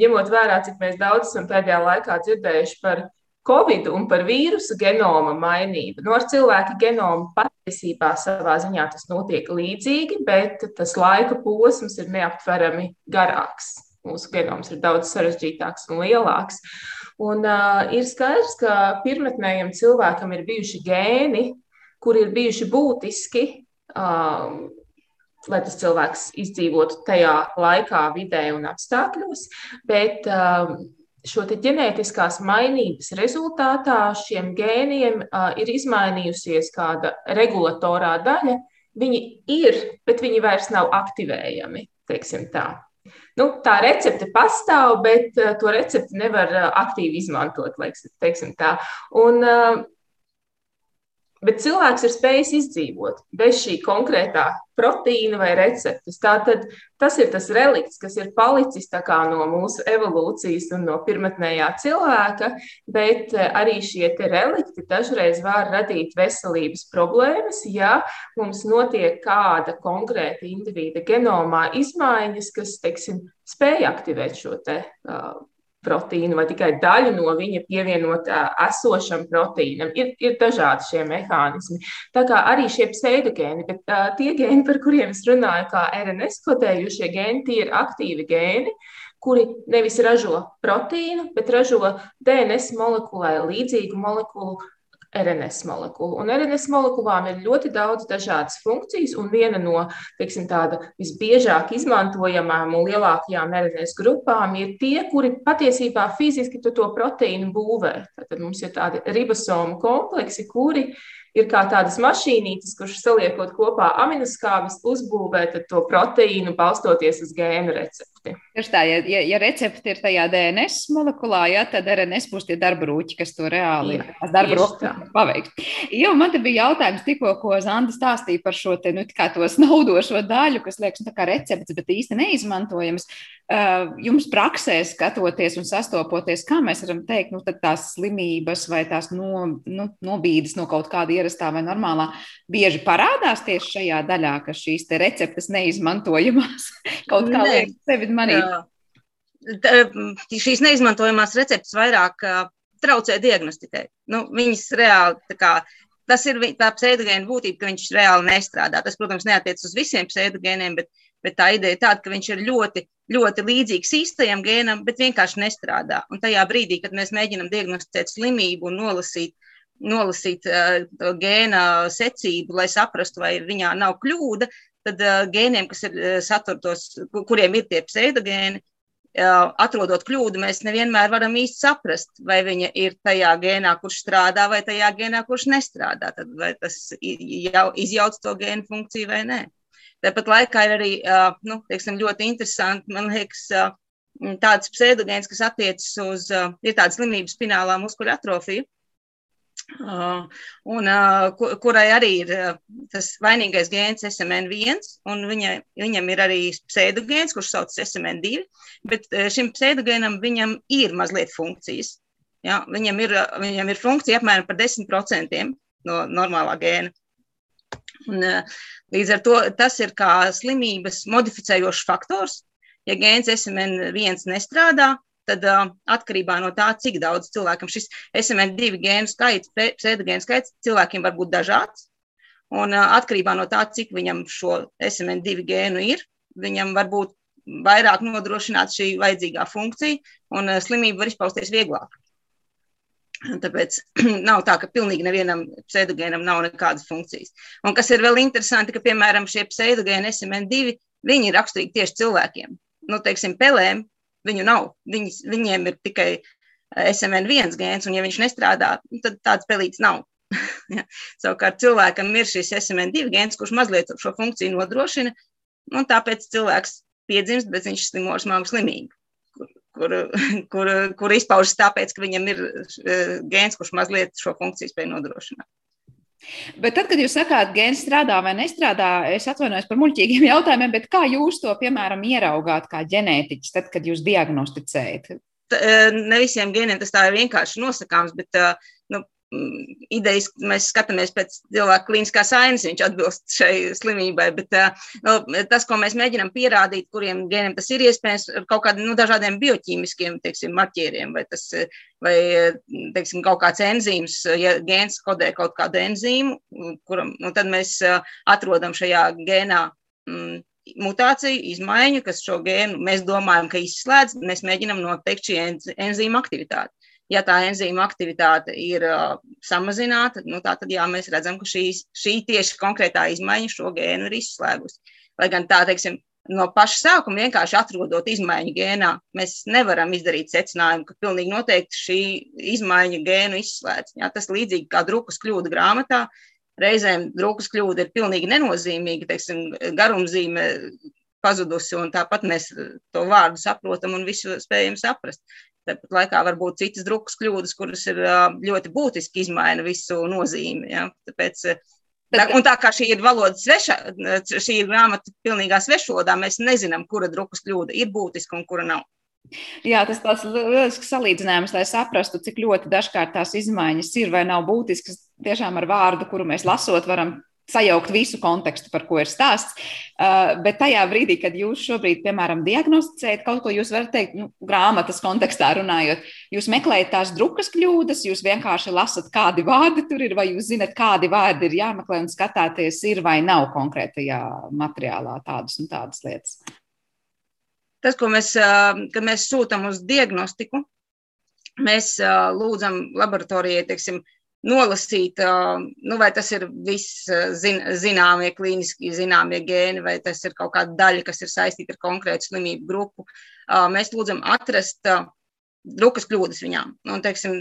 ņemot vērā, cik daudz esam pēdējā laikā dzirdējuši par Covid un par vīrusu genoma mainību. Nu, ar cilvēku genomu patiesībā savā ziņā tas notiek līdzīgi, bet tas laika posms ir neaptverami garāks. Mūsu genoms ir daudz sarežģītāks un lielāks. Un, uh, ir skaidrs, ka pirmotnējam cilvēkam ir bijuši gēni, kuri ir bijuši būtiski, uh, lai tas cilvēks izdzīvotu tajā laikā, vidē un apstākļos. Bet, uh, šo ģenētiskās mainības rezultātā šiem gēniem uh, ir izmainījusies kāda regulatorā daļa. Viņi ir, bet viņi vairs nav aktivējami. Nu, tā recepte pastāv, bet uh, to recepti nevar uh, aktīvi izmantot. Laiks, Un, uh, Bet cilvēks ir spējis izdzīvot bez šī konkrētā proteīna vai receptes. Tātad tas ir tas relikts, kas ir palicis no mūsu evolūcijas un no pirmotnējā cilvēka, bet eh, arī šie relikti dažreiz var radīt veselības problēmas, ja mums notiek kāda konkrēta indivīda genomā izmaiņas, kas, teiksim, spēj aktivēt šo te, uh, proteīnu vai tikai daļu no viņa pievienot esošam proteīnam. Ir, ir dažādi šie mehānismi. Tā kā arī šie pseidogēni, bet uh, tie gēni, par kuriem es runāju, kā RNS kodējušie gēni, tie ir aktīvi gēni. kuri nevis ražo proteīnu, bet ražo DNS molekulai līdzīgu molekulu RNS molekulu. Un RNS molekulām ir ļoti daudz dažādas funkcijas, un viena no teiksim, visbiežāk izmantojamām un lielākajām RNS grupām ir tie, kuri patiesībā fiziski to proteīnu būvē. Tad mums ir tādi ribosomu kompleksi, kuri ir kā tādas mašīnītes, kuras saliekot kopā aminoskābes, uzbūvē to proteīnu, balstoties uz gēnu recepti. Tieši tā, ja, ja, ja recepte ir tajā DNS molekulā, ja, tad RNS būs tie darba rūķi, kas to reāli paveiks. Jo man te bija jautājums tikko, ko Zanda stāstīja par šo te, nu, to snaudošo daļu, kas liekas, nu, recepts, bet īsti neizmantojams. Uh, jums praksē skatoties un sastopoties, kā mēs varam teikt, nu, tās slimības vai tās no, nu, nobīdes no kaut kāda ierastā vai normālā bieži parādās tieši šajā daļā, ka šīs receptes neizmantojamās kaut kā liekas sevi manīt. Šīs neizmantojamās receptes vairāk traucē diagnostikai. Nu, viņas reāli kā, tas ir tā pseidogēna būtība, ka viņš reāli nestrādā. Tas, protams, neatiec uz visiem pseidogēniem, bet, bet tā ideja ir tāda, ka viņš ir ļoti, ļoti līdzīgs īstajam gēnam, bet vienkārši nestrādā. Un tajā brīdī, kad mēs mēģinam diagnosticēt slimību un nolasīt, nolasīt uh, gēna secību, lai saprastu, vai viņā nav kļūda, tad uh, gēniem, kas ir uh, saturtos, kuriem ir tie pseidogēni, atrodot kļūdu, mēs nevienmēr varam īsti saprast, vai viņa ir tajā gēnā, kurš strādā, vai tajā gēnā, kurš nestrādā. Tad vai tas jau izjauc to gēnu funkciju vai nē. Tāpat laikā ir arī nu, teiksim, ļoti interesanti, man liekas, tāds pseidogēns, kas attiecas uz, ir tāda slimība spinālā muskuļu atrofija, un, kurai arī ir tas vainīgais gēns SMN1, un viņa, viņam ir arī pseidogēns, kurš sauc SMN2, bet šim pseidogēnam viņam ir mazliet funkcijas. Ja? Viņam, ir, viņam ir funkcija apmēram par 10% no normālā gēna. Un, līdz ar to tas ir kā slimības modificējošs faktors. Ja gēns SMN1 nestrādā, tad uh, atkarībā no tā, cik daudz cilvēkam šis SMN2 gēnu skaits, pseidogēnu skaits cilvēkiem var būt dažāds. Un uh, atkarībā no tā, cik viņam šo SMN2 gēnu ir, viņam var būt vairāk nodrošināt šī vajadzīgā funkcija, un uh, slimība var izpausties vieglāk. Tāpēc nav tā, ka pilnīgi nevienam pseidogēnam nav nekādas funkcijas. Un kas ir vēl interesanti, ka, piemēram, šie pseidogēni SMN2, viņi ir raksturīgi tieši cilvēkiem. Nu, teiksim, pelēm Viņu nav. Viņas, viņiem ir tikai eh, SMN1 gēns, un ja viņš nestrādā, tad tāds pelīts nav. ja. Savukārt cilvēkam ir šis SMN2 gēns, kurš mazliet šo funkciju nodrošina, un tāpēc cilvēks piedzimst, bet viņš slimo ar smagu slimību, kur, kur, kur, kur izpaužas tāpēc, ka viņam ir eh, gēns, kurš mazliet šo funkciju spēj nodrošināt. Bet tad, kad jūs sakāt, gēns strādā vai nestrādā, es atvainojos par muļķīgiem jautājumiem, bet kā jūs to, piemēram, ieraugāt kā ģenētiķis, tad, kad jūs diagnosticējat? E, ne visiem gēniem tas tā ir vienkārši nosakāms, bet e, nu, idejas, mēs skatāmies pēc cilvēka klīniskās ainas, viņš atbilst šai slimībai, bet nu, tas, ko mēs mēģinām pierādīt, kuriem gēniem tas ir iespējams, ar kaut kādiem nu, dažādiem bioķīmiskiem, teiksim, marķieriem, vai tas, vai, teiksim, kaut kāds enzīms, ja gēns kodē kaut kādu enzīmu, kuram, nu, tad mēs atrodam šajā gēnā mm, mutāciju, izmaiņu, kas šo gēnu mēs domājam, ka izslēdz, mēs mēģinam noteikt šī enzīma aktivitāti ja tā enzīma aktivitāte ir uh, samazināta, nu, tā tad jā, mēs redzam, ka šī, šī tieši konkrētā izmaiņa šo gēnu ir izslēgusi. Lai gan tā, teiksim, no paša sākuma vienkārši atrodot izmaiņu gēnā, mēs nevaram izdarīt secinājumu, ka pilnīgi noteikti šī izmaiņa gēnu izslēdz. Jā, tas līdzīgi kā drukas kļūda grāmatā. Reizēm drukas kļūda ir pilnīgi nenozīmīga, teiksim, garumzīme pazudusi, un tāpat mēs to vārdu saprotam un visu spējam saprast. Tāpat laikā var būt citas drukas kļūdas, kuras ir ļoti būtiski izmaina visu nozīmi. Ja? Tāpēc, tā, un tā kā šī ir valoda sveša, šī ir grāmata pilnīgā svešvalodā, mēs nezinām, kura drukas kļūda ir būtiska un kura nav. Jā, tas tāds lielisks salīdzinājums, lai saprastu, cik ļoti dažkārt tās izmaiņas ir vai nav būtiskas. Tiešām ar vārdu, kuru mēs lasot, varam sajaukt visu kontekstu, par ko ir stāsts. Uh, bet tajā brīdī, kad jūs šobrīd, piemēram, diagnosticējat kaut ko, jūs varat teikt, nu, grāmatas kontekstā runājot, jūs meklējat tās drukas kļūdas, jūs vienkārši lasat, kādi vārdi tur ir, vai jūs zinat, kādi vārdi ir jāmeklē un skatāties, ir vai nav konkrētajā materiālā tādas un tādas lietas. tas, ko mēs, kad mēs sūtām uz diagnostiku, mēs lūdzam laboratorijai, teiksim, nolasīt, nu, vai tas ir viss zin, zināmie klīniski zināmie gēni, vai tas ir kaut kāda daļa, kas ir saistīta ar konkrētu slimību grupu. Mēs lūdzam atrast drukas kļūdas viņām. Un, teiksim,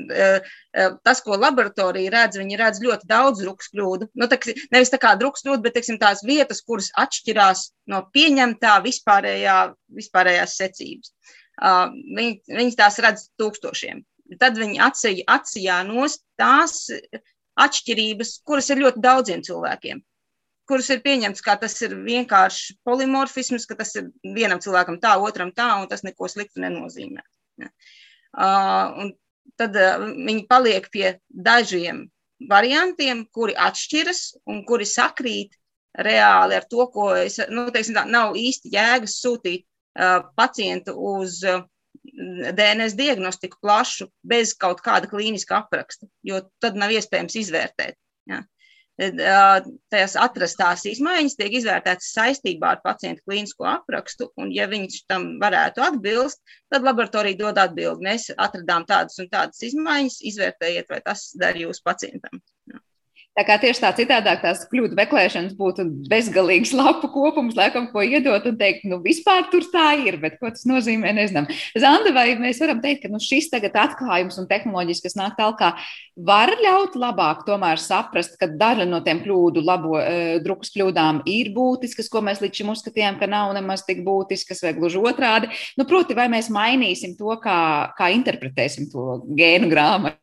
tas, ko laboratorija redz, viņi redz ļoti daudz drukas kļūdu. Nu, teiksim, nevis tā kā drukas kļūda, bet teiksim, tās vietas, kuras atšķirās no pieņemtā vispārējā, vispārējās secības. Viņi, viņi tās redz tūkstošiem tad viņi atsīja, atsījā nost tās atšķirības, kuras ir ļoti daudziem cilvēkiem. Kuras ir pieņemts, ka tas ir vienkārši polimorfisms, ka tas ir vienam cilvēkam tā, otram tā, un tas neko sliktu nenozīmē. Ja. Uh, tad uh, viņi paliek pie dažiem variantiem, kuri atšķiras un kuri sakrīt reāli ar to, ko es, nu, teiksim, tā, nav īsti jēgas sūtīt uh, pacientu uz uh, DNS diagnostiku plašu bez kaut kāda klīniska apraksta, jo tad nav iespējams izvērtēt. Ja. Tās atrastās izmaiņas tiek izvērtētas saistībā ar pacienta klīnisko aprakstu, un, ja viņš tam varētu atbilst, tad laboratorija dod atbildi. Mēs atradām tādas un tādas izmaiņas, izvērtējiet, vai tas der jūsu pacientam. Tā kā tieši tā citādāk tās kļūdu meklēšanas būtu bezgalīgs lapu kopums, laikam, ko iedot un teikt, nu, vispār tur tā ir, bet ko tas nozīmē, nezinām. Zanda, vai mēs varam teikt, ka nu, šis tagad atklājums un tehnoloģijas, kas nāk tālāk, var ļaut labāk tomēr saprast, ka daļa no tiem kļūdu labo uh, drukas kļūdām ir būtiskas, ko mēs līdz šim uzskatījām, ka nav nemaz tik būtiskas, vai gluži otrādi. Nu, proti, vai mēs mainīsim to, kā, kā interpretēsim to gēnu grāmatu?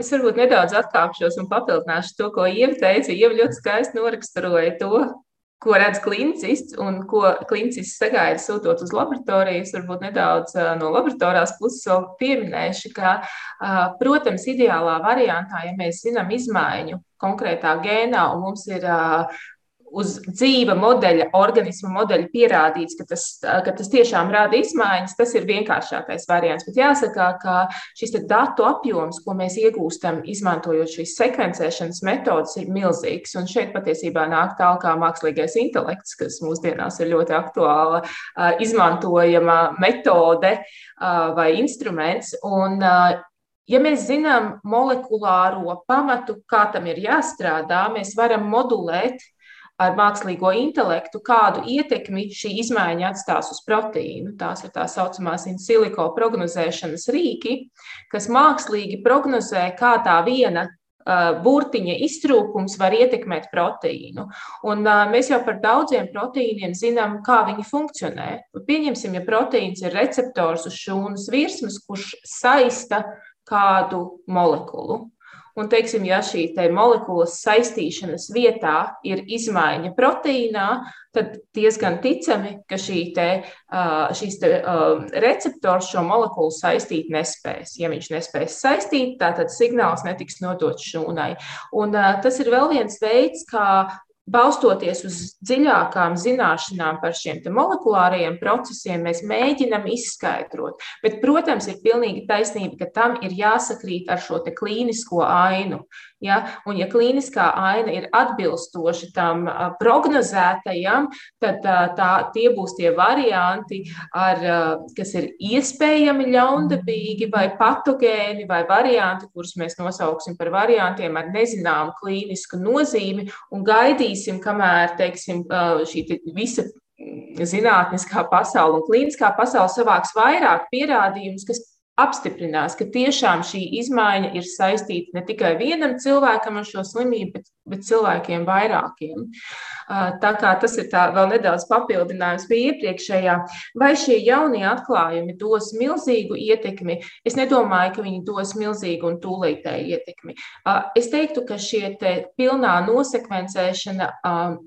Es varbūt nedaudz atkāpšos un papildināšu to, ko Ieva teica. Ieva ļoti skaisti noraksturoja to, ko redz klīnicists un ko klīnicists sagaida sūtot uz laboratorijas. Varbūt nedaudz no laboratorijas puses vēl pieminēšu, ka, protams, ideālā variantā, ja mēs zinām izmaiņu konkrētā gēnā un mums ir uz dzīva modeļa, organisma modeļa pierādīts, ka tas, ka tas tiešām rada izmaiņas, tas ir vienkāršākais variants. Bet jāsaka, ka šis datu apjoms, ko mēs iegūstam, izmantojot šīs sekvencēšanas metodas, ir milzīgs. Un šeit patiesībā nāk tālāk mākslīgais intelekts, kas mūsdienās ir ļoti aktuāla, izmantojama metode vai instruments. Un, Ja mēs zinām molekulāro pamatu, kā tam ir jāstrādā, mēs varam modulēt ar mākslīgo intelektu, kādu ietekmi šī izmaiņa atstās uz proteīnu. Tās ir tā saucamās in silico prognozēšanas rīki, kas mākslīgi prognozē, kā tā viena burtiņa iztrūkums var ietekmēt proteīnu. Un, mēs jau par daudziem proteīniem zinām, kā viņi funkcionē. Pieņemsim, ja proteīns ir receptors uz šūnas virsmas, kurš saista kādu molekulu. Un, teiksim, ja šī te molekulas saistīšanas vietā ir izmaiņa proteīnā, tad diezgan ticami, ka šī te, šīs te, receptors šo molekulu saistīt nespēs. Ja viņš nespēs saistīt, tad signāls netiks nodots šūnai. Un, tas ir vēl viens veids, kā balstoties uz dziļākām zināšanām par šiem molekulārajiem procesiem, mēs mēģinam izskaidrot. Bet, protams, ir pilnīgi taisnība, ka tam ir jāsakrīt ar šo klīnisko ainu. Ja? Un, ja klīniskā aina ir atbilstoša tam prognozētajam, tad tā, tie būs tie varianti, ar, kas ir iespējami ļaundabīgi vai patogēni, vai varianti, kurus mēs nosauksim par variantiem ar nezināmu klīnisku nozīmi un gaidīsim, kamēr teiksim, šī te visa zinātniskā pasaule un klīniskā pasaule savāks vairāk pierādījumus, kas apstiprinās, ka tiešām šī izmaiņa ir saistīta ne tikai vienam cilvēkam ar šo slimību, bet, bet cilvēkiem vairākiem. Tā kā tas ir tā, vēl nedaudz papildinājums pie iepriekšējā, vai šie jaunie atklājumi dos milzīgu ietekmi? Es nedomāju, ka viņi dos milzīgu un tūlītēju ietekmi. Es teiktu, ka šie pilnā nosekvencēšana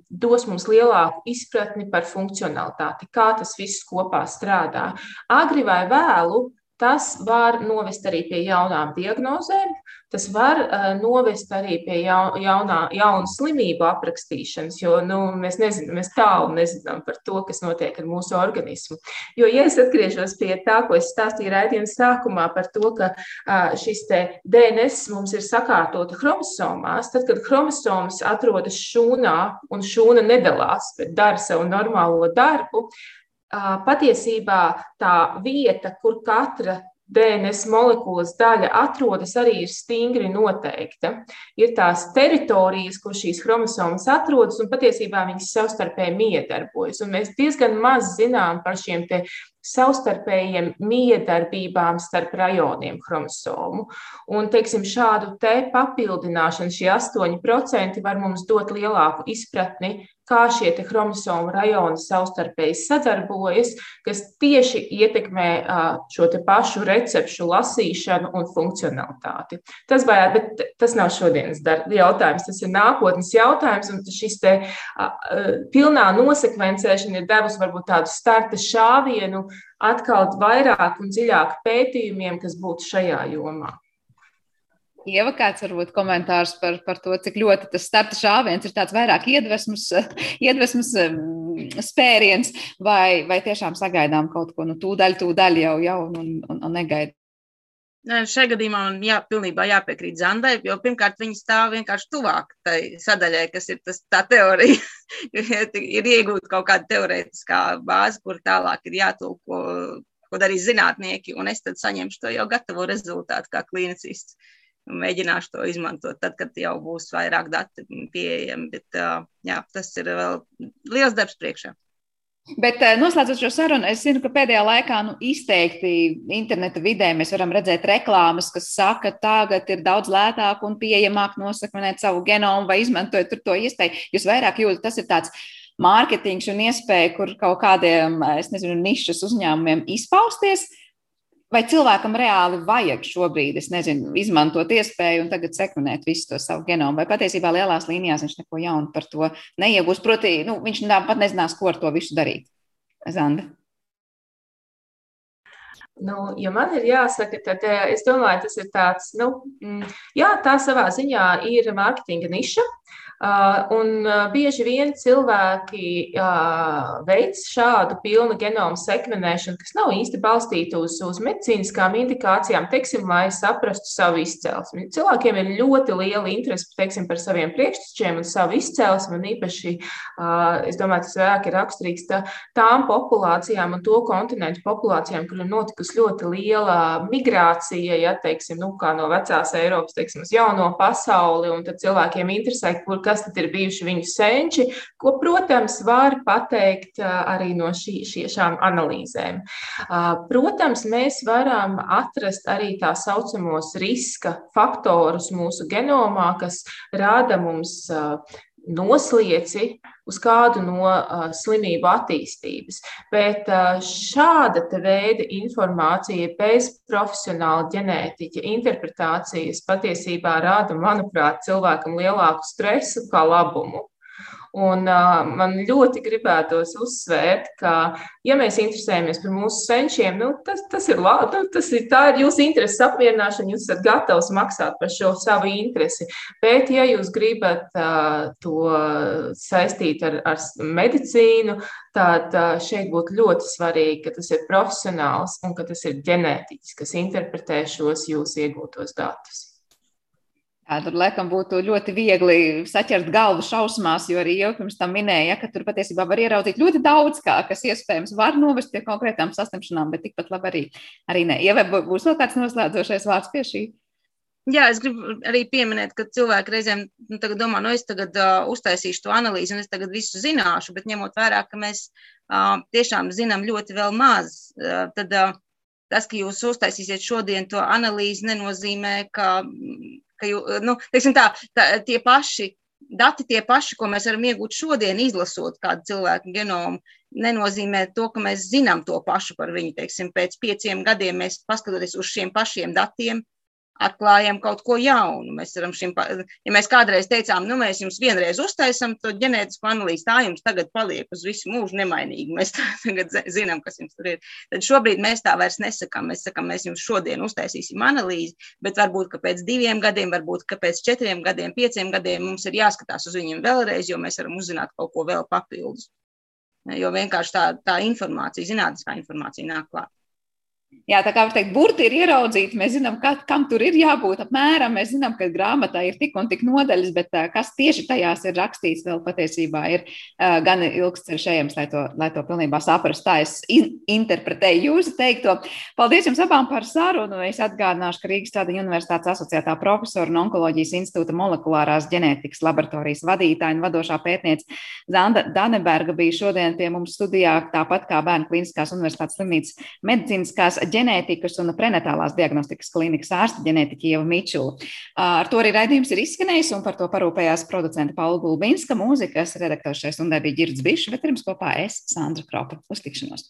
dos mums lielāku izpratni par funkcionalitāti, kā tas viss kopā strādā. Agri vai vēlu Tas var novest arī pie jaunām diagnozēm, tas var uh, novest arī pie jaunā, jaunu slimību aprakstīšanas, jo nu, mēs, nezinām, mēs tālu nezinām par to, kas notiek ar mūsu organismu. Jo, ja es atgriežos pie tā, ko es stāstīju raidījuma sākumā par to, ka uh, šis DNS mums ir sakārtota chromosomās, tad, kad chromosomas atrodas šūnā un šūna nedalās, bet dara savu normālo darbu, patiesībā tā vieta, kur katra DNS molekulas daļa atrodas, arī ir stingri noteikta. Ir tās teritorijas, kur šīs chromosomas atrodas, un patiesībā viņas savstarpēji miedarbojas. Un mēs diezgan maz zinām par šiem savstarpējiem miedarbībām starp rajoniem chromosomu. Un, teiksim, šādu te papildināšanu, šie 8% var mums dot lielāku izpratni kā šie chromosomu rajoni savstarpēji sadarbojas, kas tieši ietekmē šo pašu recepšu lasīšanu un funkcionalitāti. Tas, vajag, bet tas nav šodienas jautājums, tas ir nākotnes jautājums, un šis te pilnā nosekvencēšana ir devusi varbūt tādu starta šāvienu atkal vairāk un dziļāk pētījumiem, kas būtu šajā jomā. Ieva, kāds varbūt komentārs par, par to, cik ļoti tas starta šāviens ir tāds vairāk iedvesmas, iedvesmas spēriens, vai, vai tiešām sagaidām kaut ko, nu, tūdaļ, tūdaļ jau, jau un, un, un negaidām. Šajā gadījumā man jā, pilnībā jāpiekrīt Zandai, jo pirmkārt viņa stāv vienkārši tuvāk tai sadaļai, kas ir tas, tā teorija. ir iegūta kaut kāda teorētiskā bāze, kur tālāk ir jātulko, ko darīs zinātnieki, un es tad saņemšu to jau gatavo rezultātu kā klīnicists mēģināšu to izmantot tad, kad jau būs vairāk dati pieejami. Bet jā, tas ir vēl liels darbs priekšā. Bet noslēdzot šo sarunu, es zinu, ka pēdējā laikā nu, izteikti interneta vidē mēs varam redzēt reklāmas, kas saka, ka tagad ir daudz lētāk un pieejamāk nosaknēt savu genomu vai izmantojot to iespēju. Jūs vairāk jūtat, tas ir tāds mārketings un iespēja, kur kaut kādiem, es nezinu, nišas uzņēmumiem izpausties. Vai cilvēkam reāli vajag šobrīd, es nezinu, izmantot iespēju un tagad sekvenēt visu to savu genomu, vai patiesībā lielās līnijās viņš neko jaunu par to neiegūs? Proti, nu, viņš pat nezinās, ko ar to visu darīt. Zanda. Nu, ja man ir jāsaka, tad eh, es domāju, tas ir tāds, nu, mm, jā, tā savā ziņā ir mārketinga niša. Uh, un uh, bieži vien cilvēki uh, veic šādu pilnu genomu sekvenēšanu, kas nav īsti balstīta uz, uz medicīniskām indikācijām, teiksim, lai saprastu savu izcelsmi. Cilvēkiem ir ļoti liela interese teiksim, par saviem priekšstečiem un savu izcelsmi, un īpaši, es domāju, tas vairāk ir raksturīgs tā, tām populācijām un to kontinentu populācijām, kur ir notikusi ļoti liela migrācija, ja teiksim, nu, no vecās Eiropas teiksim, uz jauno pasauli, un tad cilvēkiem interesē, kur kas ir bijuši viņu senči, ko, protams, var pateikt arī no šī, šām analīzēm. Protams, mēs varam atrast arī tā saucamos riska faktorus mūsu genomā, kas rada mums noslieci uz kādu no uh, slimību attīstības. Bet uh, šāda veida informācija bez profesionāla ģenētiķa interpretācijas patiesībā rada, manuprāt, cilvēkam lielāku stresu kā labumu. Un, uh, man ļoti gribētos uzsvērt, ka, ja mēs interesējamies par mūsu senčiem, nu, tas, tas, ir labi, nu, tas ir tā ir jūsu intereses apmierināšana, jūs esat gatavs maksāt par šo savu interesi. Bet, ja jūs gribat uh, to saistīt ar, ar medicīnu, tad uh, šeit būtu ļoti svarīgi, ka tas ir profesionāls un ka tas ir ģenētiķis, kas interpretē šos jūsu iegūtos datus. Jā, tur laikam būtu ļoti viegli saķert galvu šausmās, jo arī jau pirms tam minēja, ka tur patiesībā var ieraudzīt ļoti daudz, kā, kas iespējams var novest pie konkrētām saslimšanām, bet tikpat labi arī, arī nē. Ja būs vēl kāds noslēdzošais vārds pie šī? Jā, es gribu arī pieminēt, ka cilvēki reizēm nu, domā, nu, es tagad uh, uztaisīšu to analīzi, un es tagad visu zināšu, bet ņemot vērā, ka mēs uh, tiešām zinām ļoti maz, uh, tad uh, tas, ka jūs uztaisīsiet šodien to analīzi, nenozīmē, ka ka nu, tā, tā, tie paši dati, tie paši, ko mēs varam iegūt šodien, izlasot kādu cilvēku genomu, nenozīmē to, ka mēs zinām to pašu par viņu. Teiksim, pēc pieciem gadiem mēs paskatoties uz šiem pašiem datiem, atklājam kaut ko jaunu. Mēs varam šim, ja mēs kādreiz teicām, nu, mēs jums vienreiz uztaisam to ģenētisko analīzi, tā jums tagad paliek uz visu mūžu nemainīgi. Mēs tagad zinām, kas jums tur ir. Tad šobrīd mēs tā vairs nesakām. Mēs sakām, mēs jums šodien uztaisīsim analīzi, bet varbūt, pēc diviem gadiem, varbūt, pēc četriem gadiem, pieciem gadiem mums ir jāskatās uz viņiem vēlreiz, jo mēs varam uzzināt kaut ko vēl papildus. Jo vienkārši tā, tā informācija, zinātniskā informācija nāk klāt. Jā, tā kā var teikt, burti ir ieraudzīti, mēs zinām, ka, kam tur ir jābūt apmēram. Mēs zinām, ka grāmatā ir tik un tik nodaļas, bet kas tieši tajās ir rakstīts, vēl patiesībā ir gan ilgs ceļš ejams, lai to, lai to pilnībā saprastu. Tā es in interpretēju jūsu teikto. Paldies jums abām par sarunu. Es atgādināšu, ka Rīgas Stradiņa Universitātes asociētā profesora un Onkoloģijas institūta molekulārās ģenētikas laboratorijas vadītāja un vadošā pētniece Zanda Daneberga bija šodien pie mums studijā, tāpat kā Bērnu Kliniskās Universitātes slimnīcas medicīniskās ģenētikas ģenētikas un prenatālās diagnostikas klīnikas ārsta ģenētiķa Ieva Mičula. Ar to arī raidījums ir izskanējis, un par to parūpējās producenta Paula Gulbinska, mūzikas redaktors šais un bija Girds Bišs, bet pirms kopā es, Sandra Kropa. Uz tikšanos!